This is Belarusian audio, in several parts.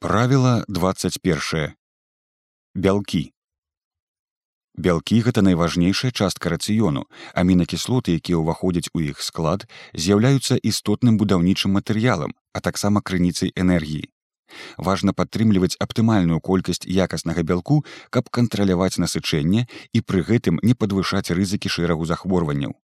Правіла 21 бялкі. Бялкі гэта найважнейшая частка рацыёну. Амінакіслоты якія ўваходзяць у іх склад з'яўляюцца істотным будаўнічым матэрыялам а таксама крыніцай энергіі. Важна падтрымліваць аптымальную колькасць якаснага бялку каб кантраляваць насычэнне і пры гэтым не падвышаць рызыкі шэрагу захворванняў.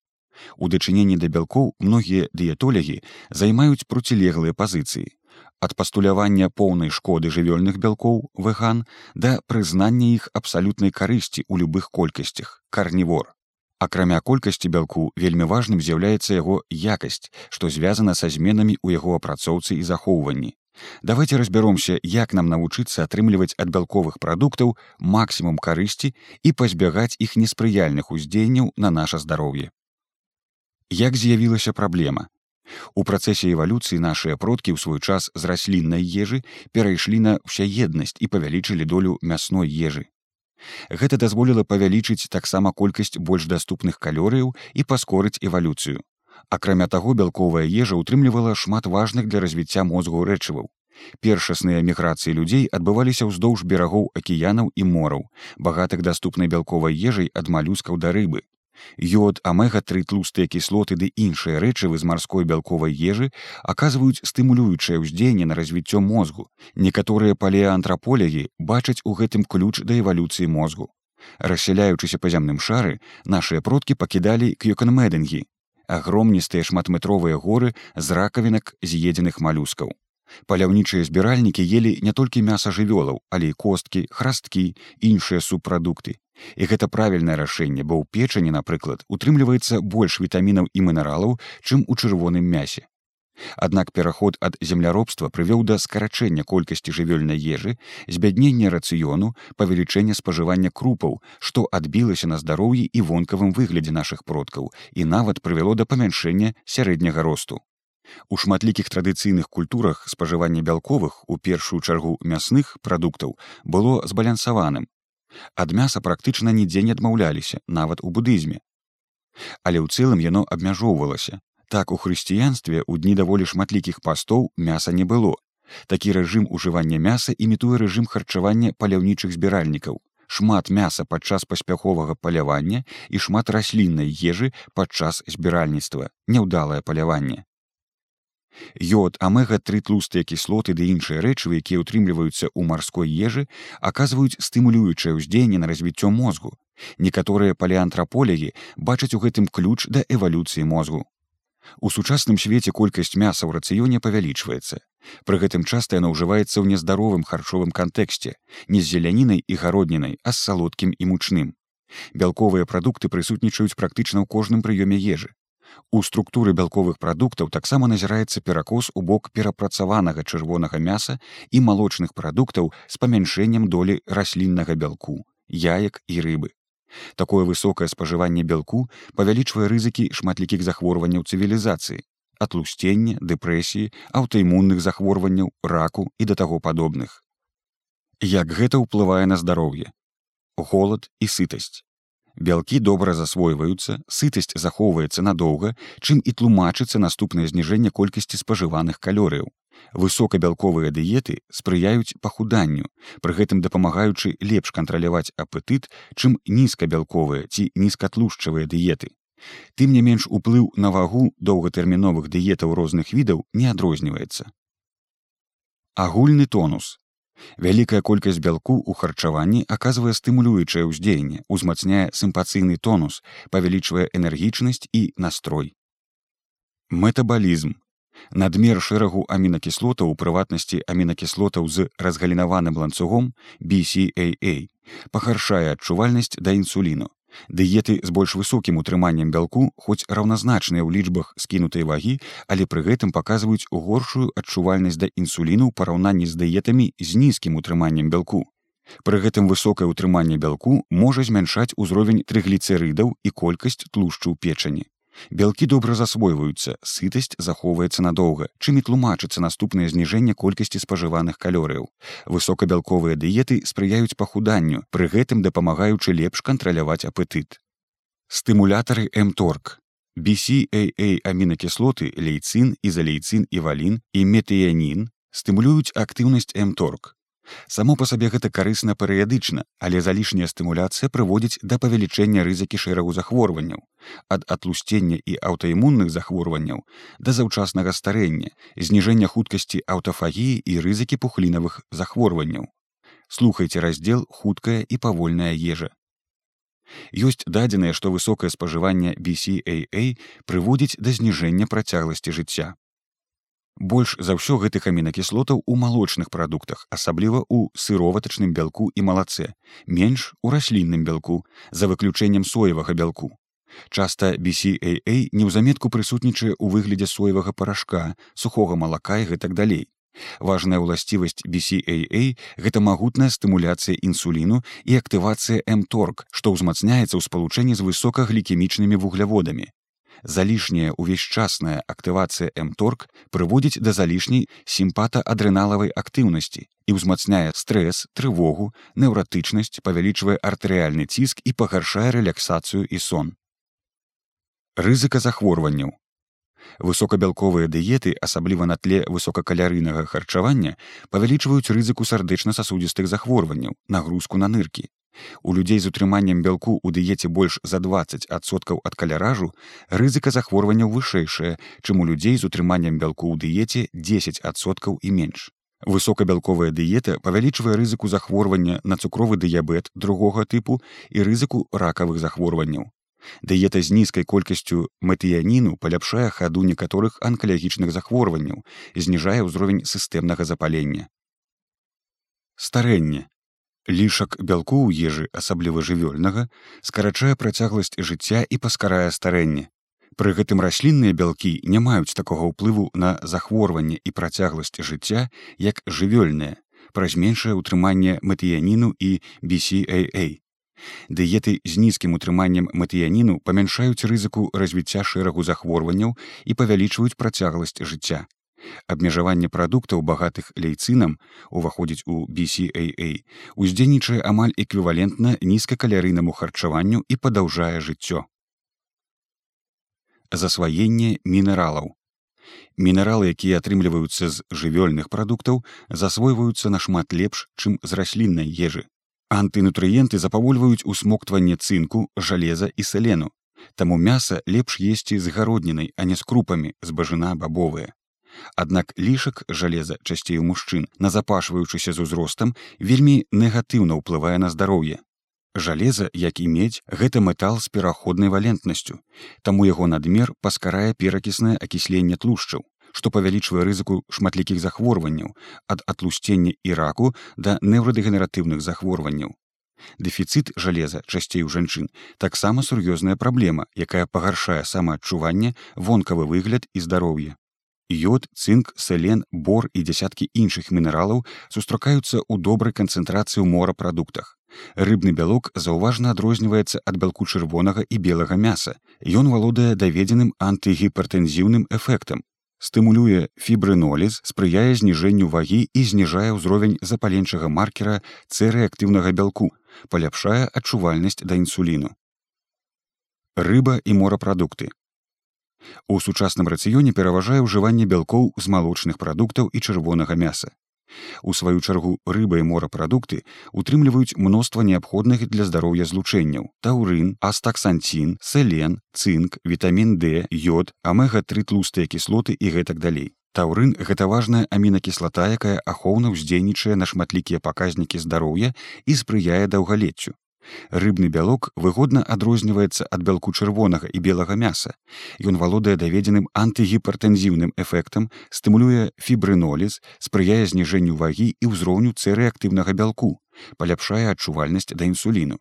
У дачыненні да бялкоў многія дыетолягі займаюць процілеглыя пазіцыі ад пастулявання поўнай шкоды жывёльных бялкоў вэган да прызнання іх абсалютнай карысці ў любых колькасцях карнівор. Акрамя колькасці бялку вельмі важным з'яўляецца яго якасць што звязана са зменамі ў яго апрацоўцы і захоўванні. Давайте разбяромся як нам навучыцца атрымліваць ад бялковых прадуктаў максімум карысці і пазбягаць іх неспрыяльных уздзеянняў на наше здароўе. Як з'явілася праблема У працэсе эвалюцыі нашыя продкі ў свой час з расліннай ежы перайшлі на ўсяеднасць і павялічылі долю мясной ежы. Гэта дазволіла павялічыць таксама колькасць больш даступных калорыяў і паскорыць эвалюцыю. Акрамя таго бялковая ежа ўтрымлівала шмат важных для развіцця мозгу рэчываў. Першасныя міграцыі людзей адбываліся ўздоўж берагоў акіянаў і мораў, багатых даступнай бялковай ежай ад малюскаў да рыбы, Йод, амега-3 тлустыя кіслоты ды іншыя рэчывы з марской бялковай ежы аказваюць стымулюючае ўздзеянне на развіццё мозгу. Некаторыя палеаантраполегі бачаць у гэтым ключ да эвалюцыі мозгу. Рассяляючыся па зямным шары, нашыя продкі пакідалі к'ёканмедынгі, агромністыя шматметровыя горы з ракавінак з'едзеных малюскаў. Паляўнічыя збіральнікі елі не толькі мяса жывёлаў, але і косткі, храсткі, іншыя субпрадукты. І гэта правільнае рашэнне, бо ў печані, напрыклад, утрымліваецца больш вітамінаў і мінералаў, чым у чырвоным мясе. Аднак пераход ад земляробства прывёў да скарачэння колькасці жывёльнай ежы, збяднення рацыёну, павелічэння спажывання крупаў, што адбілася на здароўі і вонкавым выглядзе нашых продкаў і нават прывяло да памяншэння сярэдняга росту. У шматлікіх традыцыйных культурах спажывання бялковых у першую чаргу мясных прадуктаў было збалянсаваным, ад мяса практычна нідзе не адмаўляліся нават у будызме. Але ў цэлым яно абмяжоўвалася. Так у хрысціянстве ў дні даволі шматлікіх пастоў мяса не было. Такі рэжым ужывання мяса імітуе рэжым харчавання паляўнічых збіральнікаў. Шмат мяса падчас паспяховага палявання і шмат расліннай ежы падчас збіральніцтва. Няўдалае паляванне Йод, амега-3 тлустыя кіслоты ды іншыя рэчывы, якія ўтрымліваюцца ў марской ежы, аказваюць стымулюючае ўздзеянне на развіццё мозгу. Некаторыя палеантраполегі бачаць у гэтым ключ да эвалюцыі мозгу. У сучасным свеце колькасць мяса ў рацыёне павялічваецца. Пры гэтым часта яно ўжываецца ў нездаровым харчовым кантэксце, не з зелянінай і гароднінай, а з салодкім і мучным. Бялковыя прадукты прысутнічаюць практычна ў кожным прыёме ежы. У структуры бялковых прадуктаў таксама назіраецца перакос у бок перапрацаванага чырвонага мяса і малочных прадуктаў з памяншэннем долі расліннага бялку, яек і рыбы. Такое высокае спажыванне бялку павялічвае рызыкі шматлікіх захворванняў цывілізацыі, атлусцення, дэпрэсіі, аўтаімунных захворванняў, раку і да таго падобных. Як гэта ўплывае на здароўе? Голад і сытасць бялкі добра засвойваюцца сытасць захоўваецца надоўга чым і тлумачыцца наступнае зніжэнне колькасці спажываных калорыяў. Высокабялковыя дыеты спрыяюць пахуданню пры гэтым дапамагаючы лепш кантраляваць апетыт чым нізкабялковыя ці нізкатлушчавыя дыеты. Тым не менш уплыў на вагу доўгатэрміновых дыетаў розных відаў не адрозніваецца. Агульны тонус Вялікая колькасць бялку ў харчаванні аказвае стымулюючае ўздзеянне, узмацняе сімпацыйны тонус, павялічвае энергічнасць і настрой. Метабалізм. Надмер шэрагу амінакіслотаў у прыватнасці амінакіслотаў з разгалінаваным ланцугом BCAA пахаршае адчувальнасць да інсуліну. Дыеты з больш высокім утрыманнем бялку хоць раўназначныя ў лічбах скінутай вагі, але пры гэтым паказваюць горшую адчувальнасць да інсуліну ў параўнанні з дыетамі з нізкім утрыманнем бялку. Пры гэтым высокае ўтрыманне бялку можа змяншаць узровень трыгліцерыдаў і колькасць тлушчу ў печані. Бялкі добра засвойваюцца, сытасць захоўваецца надоўга, чым і тлумачыцца наступнае зніжэнне колькасці спажываных калорыяў. Высокабялковыя дыеты спрыяюць пахуданню, пры гэтым дапамагаючы лепш кантраляваць апетыт. Стымулятары мторг. BCAA амінакіслоты, лейцын, ізалейцын і валін і метыянін стымулююць актыўнасць мторг само па сабе гэта карысна перыядычна але залішняя стымуляцыя прыводзіць да павелічэння рызыкі шэрагу захворванняў ад атлусцення і аўтаімунных захворванняў да заўчаснага старэння зніжэння хуткасці аўтафагіі і рызыкі пухлінавых захворванняў слухайте раздзел хуткая і павольная ежа Ёсць дадзеныя, што высокае спажыванне BCAA прыводзіць да зніжэння працягласці жыцця. Больш за ўсё гэтых амінакіслотаў у малочных прадуктах, асабліва ў сыроватачным бялку і малацэ, менш у раслінным бялку за выключэннем соевага бялку. Часта BCAA неўзаметку прысутнічае ў выглядзе соевага парашка, сухога малака і гэтак далей. Важная ўласцівасць BCAA гэта магутная стымуляцыя інсуліну і актывацыя мторг, што ўзмацняецца ў спалучэнні з высокаглікемічнымі вугляводамі. Залішняя увесьчасная актывацыя мторг прыводзіць да залішняй сімпата-адрыналавай актыўнасці і ўзмацняе стрэс, трывогу, неўратычнасць, павялічвае артэрыяльны ціск і пагаршае рэляксацыю і сон. Рызыка захворванняў Высокабялковыя дыеты, асабліва на тле высокакалярыйнага харчавання, павялічваюць рызыку сардэчна-сасудзістых захворванняў, нагрузку на ныркі. У людзей з утрыманнем бялку ў дыеце больш за 20соткаў ад каляражу рызыка захворванняў вышэйшая, чым у людзей з утрыманнем бялку ў дыеце 10соткаў і менш. Высокабялковая дыета павялічвае рызыку захворвання на цукровы дыябет другога тыпу і рызыку ракавых захворванняў. Дыета з нізкай колькасцю матыяніну паляпшае хаду некаторых анкалагічных захворванняў, зніжае ўзровень сістэмнага запалення. Старэнне. Лішак бялку ў ежы, асабліва жывёльнага, скарачае працягласць жыцця і паскарае старэнне. Пры гэтым раслінныя бялкі не маюць такога ўплыву на захворванне і працягласць жыцця, як жывёльнае, праз меншае ўтрыманне матыяніну і BCAA. Дыеты з нізкім утрыманнем матыяніну памяншаюць рызыку развіцця шэрагу захворванняў і павялічваюць працягласць жыцця. Абмежаванне прадуктаў багатых лейцынам уваходзіць у BCAA уздзейнічае амаль эквівалентна нізкакалярыйнаму харчаванню і падаўжае жыццё. Засваенне мінералаў. Мінералы, якія атрымліваюцца з жывёльных прадуктаў, засвойваюцца нашмат лепш, чым з расліннай ежы. Антынутрыенты запавольваюць усмоктванне цынку, жалеза і селену. Таму мяса лепш есці з гароднінай, а не з крупамі з бажына бабовыя. Аднак лішак жалеза часцей у мужчын, назапашваючыся з узростам, вельмі негатыўна ўплывае на здароўе. Жалеза, як і медь, гэта метал з пераходнай валентнасцю, таму яго надмер паскарае перакіснае акісленне тлушчаў што павялічвае рызыку шматлікіх захворванняў ад атлусцення і раку да неўрадэгенератыўных захворванняў. Дэфіцыт жалеза часцей у жанчын таксама сур'ёзная праблема, якая пагаршае самаадчуванне, вонкавы выгляд і здароўе. Йод, цынк, селен, бор і дзясяткі іншых мінералаў сустракаюцца ў добрай канцэнтрацыі ў морапрадуктах. Рыбны бялок заўважна адрозніваецца ад бялку чырвонага і белага мяса. Ён валодае даведзеным антыгіпертэнзіўным эфектам, стымулюе фібрыноліз спрыяе зніжэнню вагі і зніжае ўзровень запаленчага маркера цэрэактыўнага бялку паляпшае адчувальнасць да інсуліну рыба і морапрадукты у сучасным рацыёне пераважае ўжыванне бялкоў з малочных прадуктаў і чырвонага мяса. У сваю чаргу рыба і морапрадукты утрымліваюць мноства неабходных для здароўя злучэнняў таўрын астаксанцін селен цынк вітамін д йод амега-3 тлустыя кіслоты і гэтак далей. Таўрын гэта важная амінакіслата якая ахоўна ўздзейнічае на шматлікія паказнікі здароўя і спрыяе даўгалеццю Рыбны бялок выгодна адрозніваецца ад бялку чырвонага і белага мяса. Ён валодае даведзеным антыгіпертэнзіўным эфектам, стымулюе фібрыноліз, спрыяе зніжэнню вагі і ўзроўню цэрэактыўнага бялку, паляпшае адчувальнасць да інсуліну.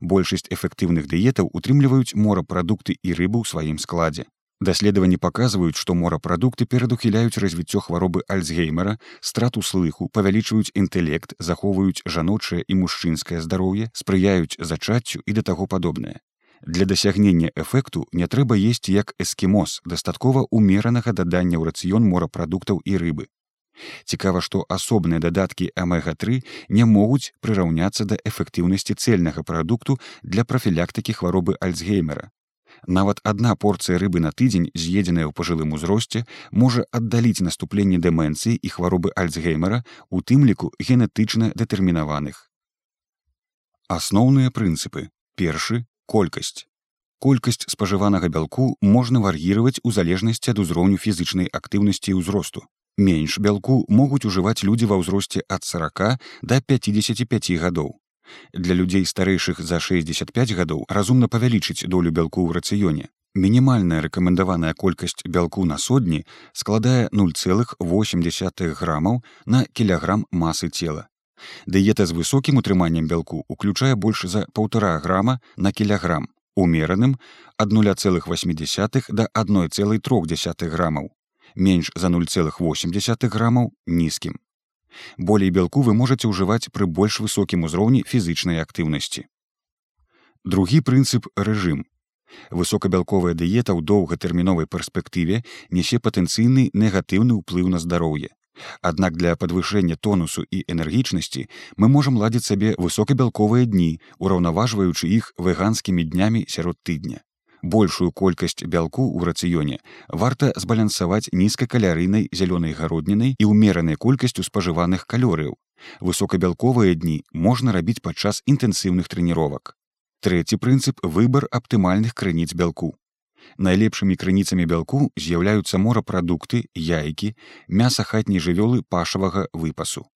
Большасць эфектыўных дыетаў утрымліваюць морапрадукты і рыбу ў сваім складзе. Даследаванні паказваюць, што морапрадукты перадухіляюць развіццё хваробы альцгеймера, страту слыху, павялічваюць інтэлект, захоўваюць жаночае і мужчынскае здароўе, спрыяюць зачаццю і да таго падобнае. Для дасягнення эфекту не трэба есці як эскімос, дастаткова умеранага дадання ў рацыён морапрадуктаў і рыбы. Цікава, што асобныя дадаткі амега-3 не могуць прыраўняцца да эфектыўнасці цельнага прадукту для прафілактыкі хваробы альцгеймера Нават адна порцыя рыбы на тыдзень, з'едзеная ў пажылым узросце, можа аддаліць наступленне дэмэнцыі і хваробы альцгеймера, у тым ліку генетычна дэтэрмінаваных. Асноўныя прынцыпы. Першы колькасць. Колькасць спажыванага бялку можна вар'іраваць у залежнасці ад узроўню фізычнай актыўнасці і ўзросту. Менш бялку могуць ужываць людзі ва ўзросце ад 40 до 55 гадоў. Для людзей старэйшых за 65 гадоў разумна павялічыць долю бялку ў рацыёне. Мінімальная рэкамендаваная колькасць бялку на сотні складае 0,8 грамаў на кілаграм масы цела. Дыета з высокім утрыманнем бялку уключае больш за паўтора грама на кілаграм, умераным ад 0,8 да 1,3 грамаў, менш за 0,8 грамаў нізкім болей бялку вы можете ўжываць пры больш высокім узроўні фізычнай актыўнасці. Другі прынцып рэжым. Высокабялковая дыета ў доўгатэрміновай перспектыве нясе патэнцыйны негатыўны ўплыў на здароўе. Аднак для падвышэння тонусу і энергічнасці мы можам ладзіць сабе высокабялковыя дні ураўнаважваючы іх веганскімі днямі сярод тыдня большую колькасць бялку ў рацыёне варта збалянсаваць нізкакалярыйнай зялёнай гароднінай і ўмеранай колькасцю спажываных калорыяў. Высокабялковыя дні можна рабіць падчас інтэнсіўных трэніровак. Трэці прынцып выбар аптымальных крыніц бялку. Найлепшымі крыніцамі бялку з'яўляюцца морапрадукты, яйкі, мяса хатняй жывёлы пашавага выпасу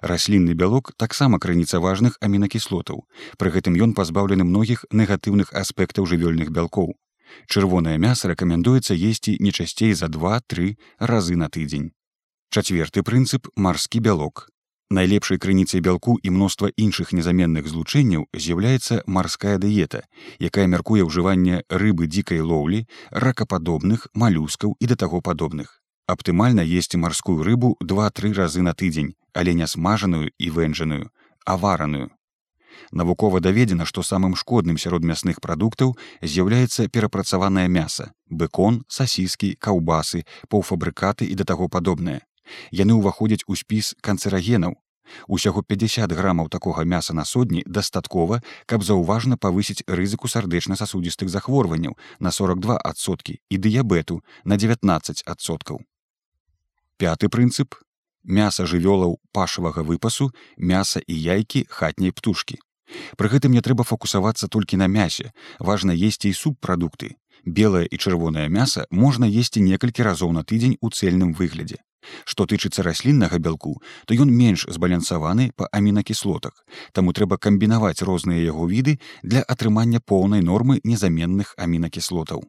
раслінны бялок таксама крыніца важных амінакіслотаў. Пры гэтым ён пазбаўлены многіх негатыўных аспектаў жывёльных бялкоў. Чырвонае мяса рэкамендуецца есці не часцей за два-тры разы на тыдзень. Чацверты прынцып марскі бялок. Найлепшай крыніцай бялку і мноства іншых незаменных злучэнняў з'яўляецца марская дыета якая мяркуе ўжыванне рыбы дзікай лоўлі ракападобных малюскаў і да таго падобных аптымальна есці марскую рыбу два-тры разы на тыдзень але не смажаную і вэнджаную, а вараную. Навукова даведзена, што самым шкодным сярод мясных прадуктаў з'яўляецца перапрацаванае мяса, бэкон, сасіскі, каўбасы, паўфабрыкаты і да таго падобнае. Яны ўваходзяць у спіс канцэрагенаў. Усяго 50 грамаў такога мяса на сотні дастаткова, каб заўважна павысіць рызыку сардэчна-сасудзістых захворванняў на 42соткі і дыябету на 19соткаў. Пяты прынцып мяса жывёлаў пашавага выпасу мяса і яйкі хатняй птушкі. Пры гэтым не трэба фокусавацца толькі на мясе. Важна есці і субпрадукты. Белае і чырвонае мяса можна есці некалькі разоў на тыдзень у цельным выглядзе. Што тычыцца расліннага бялку то ён менш збалянсаваны па амінакіслотах. Таму трэба камбінаваць розныя яго віды для атрымання поўнай нормы незаменных амінакіслотаў.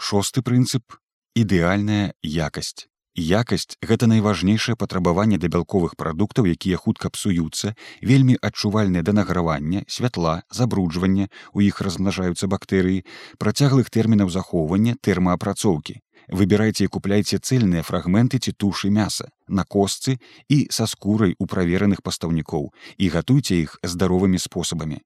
Шосты прынцып ідэальная якасць Якасць гэта найважнейшае патрабаванне да бялковых прадуктаў, якія хутка псуюцца, вельмі адчувальныя да награвання, святла, забруджвання, у іх размнажаюцца бактэрыі, працяглых тэрмінаў захоўвання тэрмаапрацоўкі. Выбірайце і купляйце цэльныя фрагменты ці тушы мяса, на косцы і са скурай у правераных пастаўнікоў і гатуйце іх здаровымі спосабамі.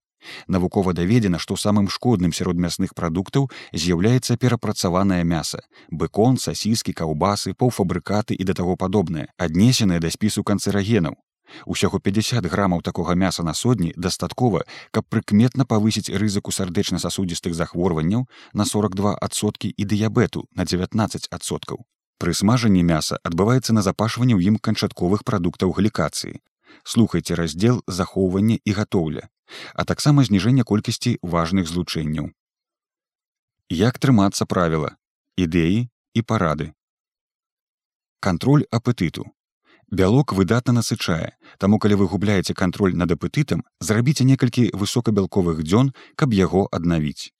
Навукова даведзена, што самым шкодным сярод мясных прадуктаў з'яўляецца перапрацаванае мяса, бэкон, сасіскі, каўбасы, паўфабрыкаты і да таго падобнае, аднесеныя да спісу канцэрагенаў. Усяго 50 грамаў такога мяса на сотні дастаткова, каб прыкметна павысіць рызыку сардэчна-сасудзістых захворванняў на 42соткі і дыябету на 19соткаў. Пры смажанні мяса адбываецца назапашванне ў ім канчатковых прадуктаў глікацыі. Слухайце раздзел захоўвання і гатоўля а таксама зніжэнне колькасці важных злучэнняў. Як трымацца правіла, ідэі і парады. Кантроль апетыту. Бялок выдатна насычае, таму калі вы губляеце кантроль над апетытам, зрабіце некалькі высокабялковых дзён, каб яго аднавіць.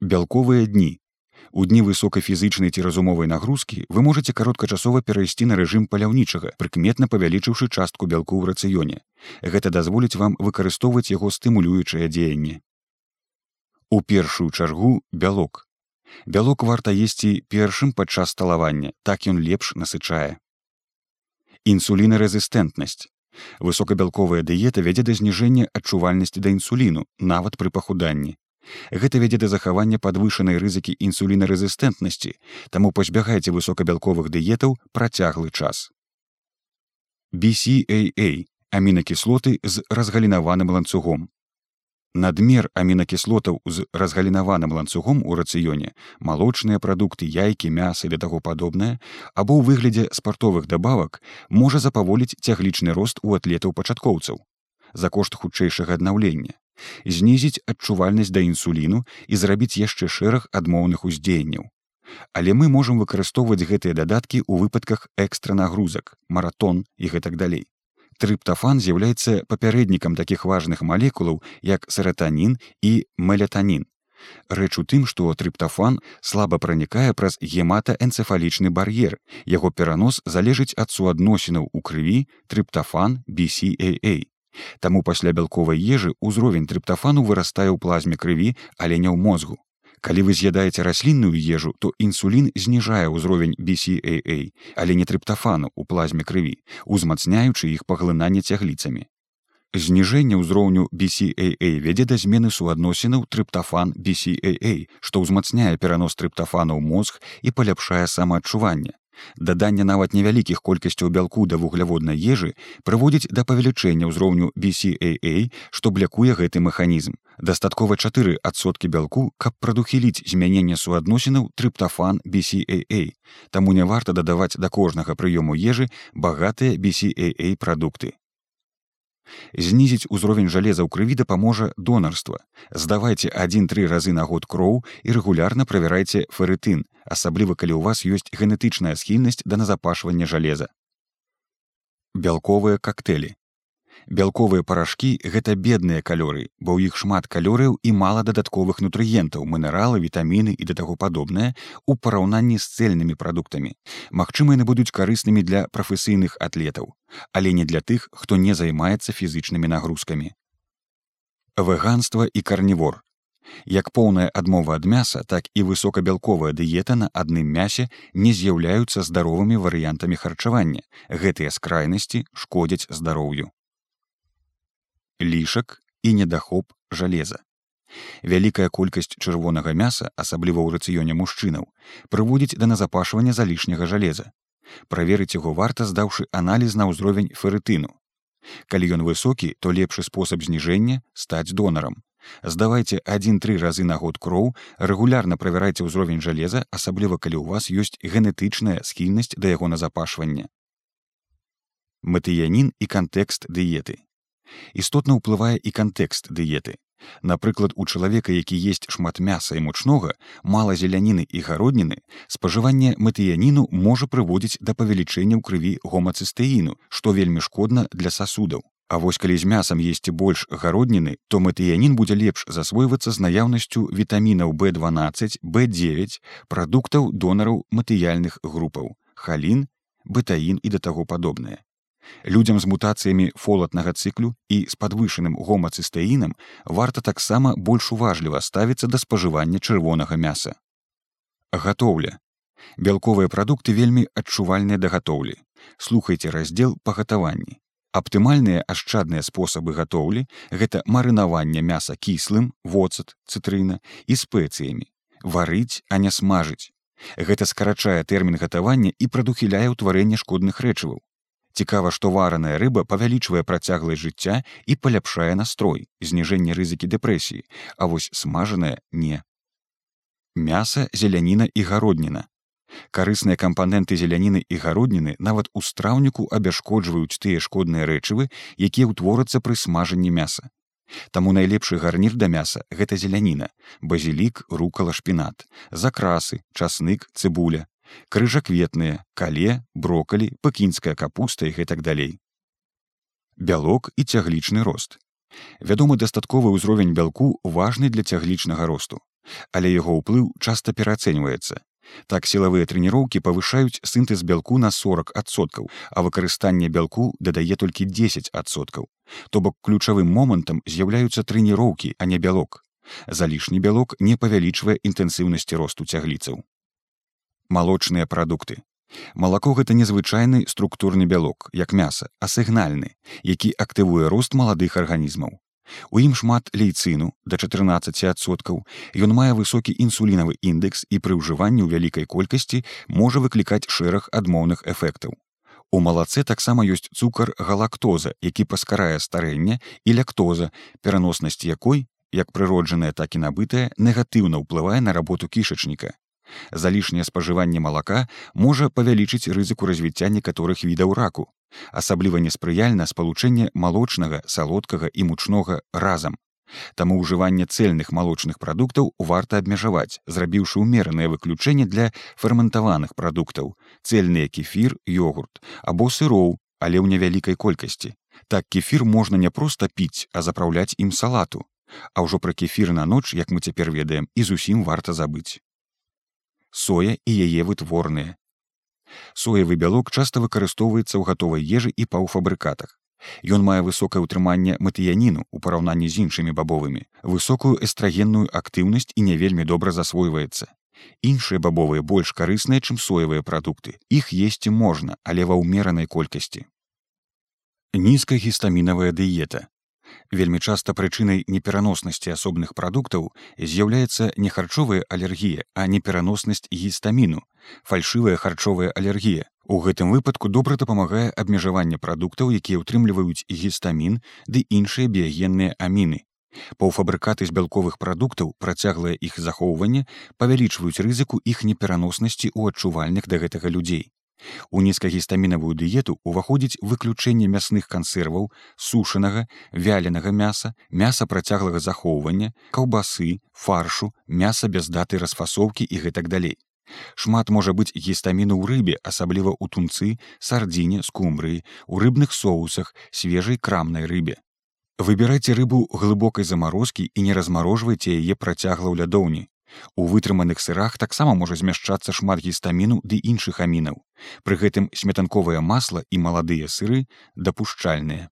Бялковыя дні У дні высокай фізычнай ці разумовай нагрузкі вы можете кароткачасова перайсці на рэжым паляўнічага, прыкметна павялічыўшы частку бялку ў рацыёне. Гэта дазволіць вам выкарыстоўваць яго стымулюючае дзеянне. У першую чаргу бялок. Бялок варта есці першым падчас сталавання, так ён лепш насычае. Інсулінарэзістэнтнасць. Высокабялковая дыета вядзе да зніжэння адчувальнасці да інсуліну, нават пры пахуданні. Гэта вядзе да захавання падвышанай рызыкі інсулінарэзістэнтнасці, таму пазбягайце высокабялковых дыетаў працяглы час. BCAA амінакіслоты з разгалінаваным ланцугом. Надмер амінакіслотаў з разгалінаваным ланцугом у рацыёне, малочныя прадукты, яйкі, мясы да таго падобнае, або ў выглядзе спартовых дабавак можа запаволіць цяглічны рост у атлетаў пачаткоўцаў за кошт хутчэйшага аднаўлення, знізіць адчувальнасць да інсуліну і зрабіць яшчэ шэраг адмоўных уздзеянняў. Але мы можам выкарыстоўваць гэтыя дадаткі ў выпадках экстранагрузак, маратон і гэтак далей. Трыптафан з'яўляецца папярэднікам такіх важных малекулаў, як саратанін і мелятанін. Рэч у тым, што трыптафан слаба пранікае праз гематаэнцефалічны бар'ер. Яго перанос залежыць ад суадносінаў у крыві трыптафан BCAA. Таму пасля бялковай ежы ўзровень трыптафану вырастае ў плазме крыві, але не ў мозгу. Калі вы з'ядаеце раслінную ежу, то інсулін зніжае ўзровень BCAA, але не трыптафану ў плазме крыві, узмацняючы іх паглынанне цягліцамі. Зніжэнне ўзроўню BCAA вядзе да змены суадносінаў трыптафан BCAA, што ўзмацняе перанос трыптафану ў мозг і паляпшае самаадчуванне. Даданне нават невялікіх колькасцяў бялку да вугляводнай ежы прыводзіць да павелічэння ўзроўню BCAA, што блякуе гэты механізм. Дастаткова 4 адсоткі бялку, каб прадухіліць змяненне суадносінаў трыптафан BCAA. Таму не варта дадаваць да кожнага прыёму ежы багатыя BCAA прадукты знізіць узровень жалеза ў крыві дапаможа донарства здавайце один-тры разы на год кроў і рэгулярна правярайце ферытын асабліва калі ў вас ёсць генетычная схільнасць да назапашвання жалеза бялковыя коктейлі Бялковыя парашкі гэта бедныя калоры, бо ў іх шмат калорыяў і мала дадатковых нутрыентаў, мінералы, вітаміны і да таго падобнае у параўнанні з цэльнымі прадуктамі. Магчыма, яны будуць карыснымі для прафесійных атлетаў, але не для тых, хто не займаецца фізычнымі нагрузкамі. Вэганства і карнівор. Як поўная адмова ад мяса, так і высокабялковая дыета на адным мясе не з'яўляюцца здаровымі варыянтамі харчавання. Гэтыя скрайнасці шкодзяць здароўю лішак і недахоп жалеза. Вялікая колькасць чырвонага мяса, асабліва ў рацыёне мужчынаў, прыводзіць да назапашвання залішняга жалеза. Праверыць яго варта здаўшы аналіз на ўзровень ферытыну. Калі ён высокі, то лепшы спосаб зніжэння стаць донарам. Здавайце адзін-тры разы на год кроў, рэгулярна правярайце ўзровень жалеза, асабліва калі ў вас ёсць генетычная схільнасць да яго назапашвання. Матыянін і кантэкст дыеты істотна ўплывае і кантэкст дыеты. Напрыклад, у чалавека, які есть шмат мяса і мучнога, мала зеляніны і гародніны, спажыванне матыяніну можа прыводзіць да павелічэння ў крыві гомацыстэіну, што вельмі шкодна для сасудаў. А вось калі з мясам есці больш гародніны, то матыянін будзе лепш засвойвацца з наяўнасцю вітамінаў B12, B9, прадуктаў донараў матыяльных групаў, халін, бытаін і да таго падобнае. Людзям з мутацыямі фолатнага цыклю і з падвышаным гомацыстэінам варта таксама больш уважліва ставіцца да спажывання чырвонага мяса. Гатоўля. Бялковыя прадукты вельмі адчувальныя да гатоўлі. Слухайце раздзел па гатаванні. Аптымальныя ашчадныя спосабы гатоўлі гэта марынаванне мяса кіслым, воцат, цытрына і спецыямі. Варыць, а не смажыць. Гэта скарачае тэрмін гатавання і прадухіляе ўтварэнне шкодных рэчываў. Цікава, што вараная рыба павялічвае працягласць жыцця і паляпшае настрой, зніжэнне рызыкі дэпрэсіі, а вось смажаная не. Мяса, зеляніна і гародніна. Карысныя кампаненты зеляніны і гародніны нават у страўніку абяшкоджваюць тыя шкодныя рэчывы, якія ўтворацца пры смажанні мяса. Таму найлепшы гарнір да мяса гэта зеляніна, базілік, рукала шпінат, закрасы, часнык, цыбуля, крыжакветныя, кале, брокалі, пакінская капуста і гэтак далей. Бялок і цяглічны рост. Вядомы дастатковы ўзровень бялку важны для цяглічнага росту, але яго ўплыў часта пераацэньваецца. Так сілавыя трэніроўкі павышаюць сінтэз бялку на 40соткаў, а выкарыстанне бялку дадае толькі 10соткаў. То бок ключавым момантам з'яўляюцца трэніроўкі, а не бялок. Залішні бялок не павялічвае інтэнсіўнасці росту цягліцаў малочныя прадукты. Малако гэта незвычайны структурны бялок, як мяса, а сігнальны, які актывуе рост маладых арганізмаў. У ім шмат лейцыну да 14соткаў. Ён мае высокі інсулінавы індекс і пры ўжыванні ў вялікай колькасці можа выклікаць шэраг адмоўных эфектаў. У малаце таксама ёсць цукар галактоза, які паскарае старэнне і ляктоза, пераноснасць якой як прыроджаная так і набытая негатыўна ўплывае на работу кішачніка залішняе спажыванне малака можа павялічыць рызыку развіцця некаторых відаў раку асабліва неспрыяльна спалучэнне малочнага салодкага і мучнога разам Таму ўжыванне цельных малочных прадуктаў варта абмежаваць, зрабіўшы ўмеранае выключэнне для ферментаваных прадуктаў, цельныя кефір, йогурт або сыроў, але ў невялікай колькасці. Так кефір можна не проста піць, а запраўляць ім салату. А ўжо пра кефір на ноч, як мы цяпер ведаем, і зусім варта забыць. Соя і яе вытворныя. Соевы бялок часта выкарыстоўваецца ў гатовай ежы і паўфабрыкатах. Ён мае высокае ўтрыманне матыяніну ў параўнанні з іншымі бабовымі, высокую эстрагенную актыўнасць і не вельмі добра засвойваецца. Іншыя бабовыя больш карысныя, чым соевыя прадукты. Іх есці можна, але ва ўмеранай колькасці. Нізкая гістамінавая дыета. Вельмі часта прычынай непераноснасці асобных прадуктаў з'яўляецца не харчовая алергія, а непераноснасць гістаміну, фальшывая харчовая алергія, У гэтым выпадку добра дапамагае абмежаванне прадуктаў, якія ўтрымліваюць гістамін ды іншыя біягенныя аміны. Паўфабрыкаты з бялковых прадуктаў працяглае іх захоўванне павялічваюць рызыку іх непераноснасці ў адчувальных да гэтага людзей. У нізкагістамінавую дыету ўваходзіць выключэнне мясных кансерваў, сушанага, вяленага мяса, мяса працяглага захоўвання, каўбасы, фаршу, мяса без даты расфасоўкі і гэтак далей. Шмат можа быць гістаміну ў рыбе, асабліва ў тунцы, сардзіне, скумбрыі, у рыбных соусах, свежай крамнай рыбе. Выбірайце рыбу глыбокай замарозкі і не размарожвайце яе працягла ў лядоўні. У вытрыманых сырах таксама можа змяшчацца шмат гістаміну ды іншых амінаў. Пры гэтым сметанковае масла і маладыя сыры дапушчальныя.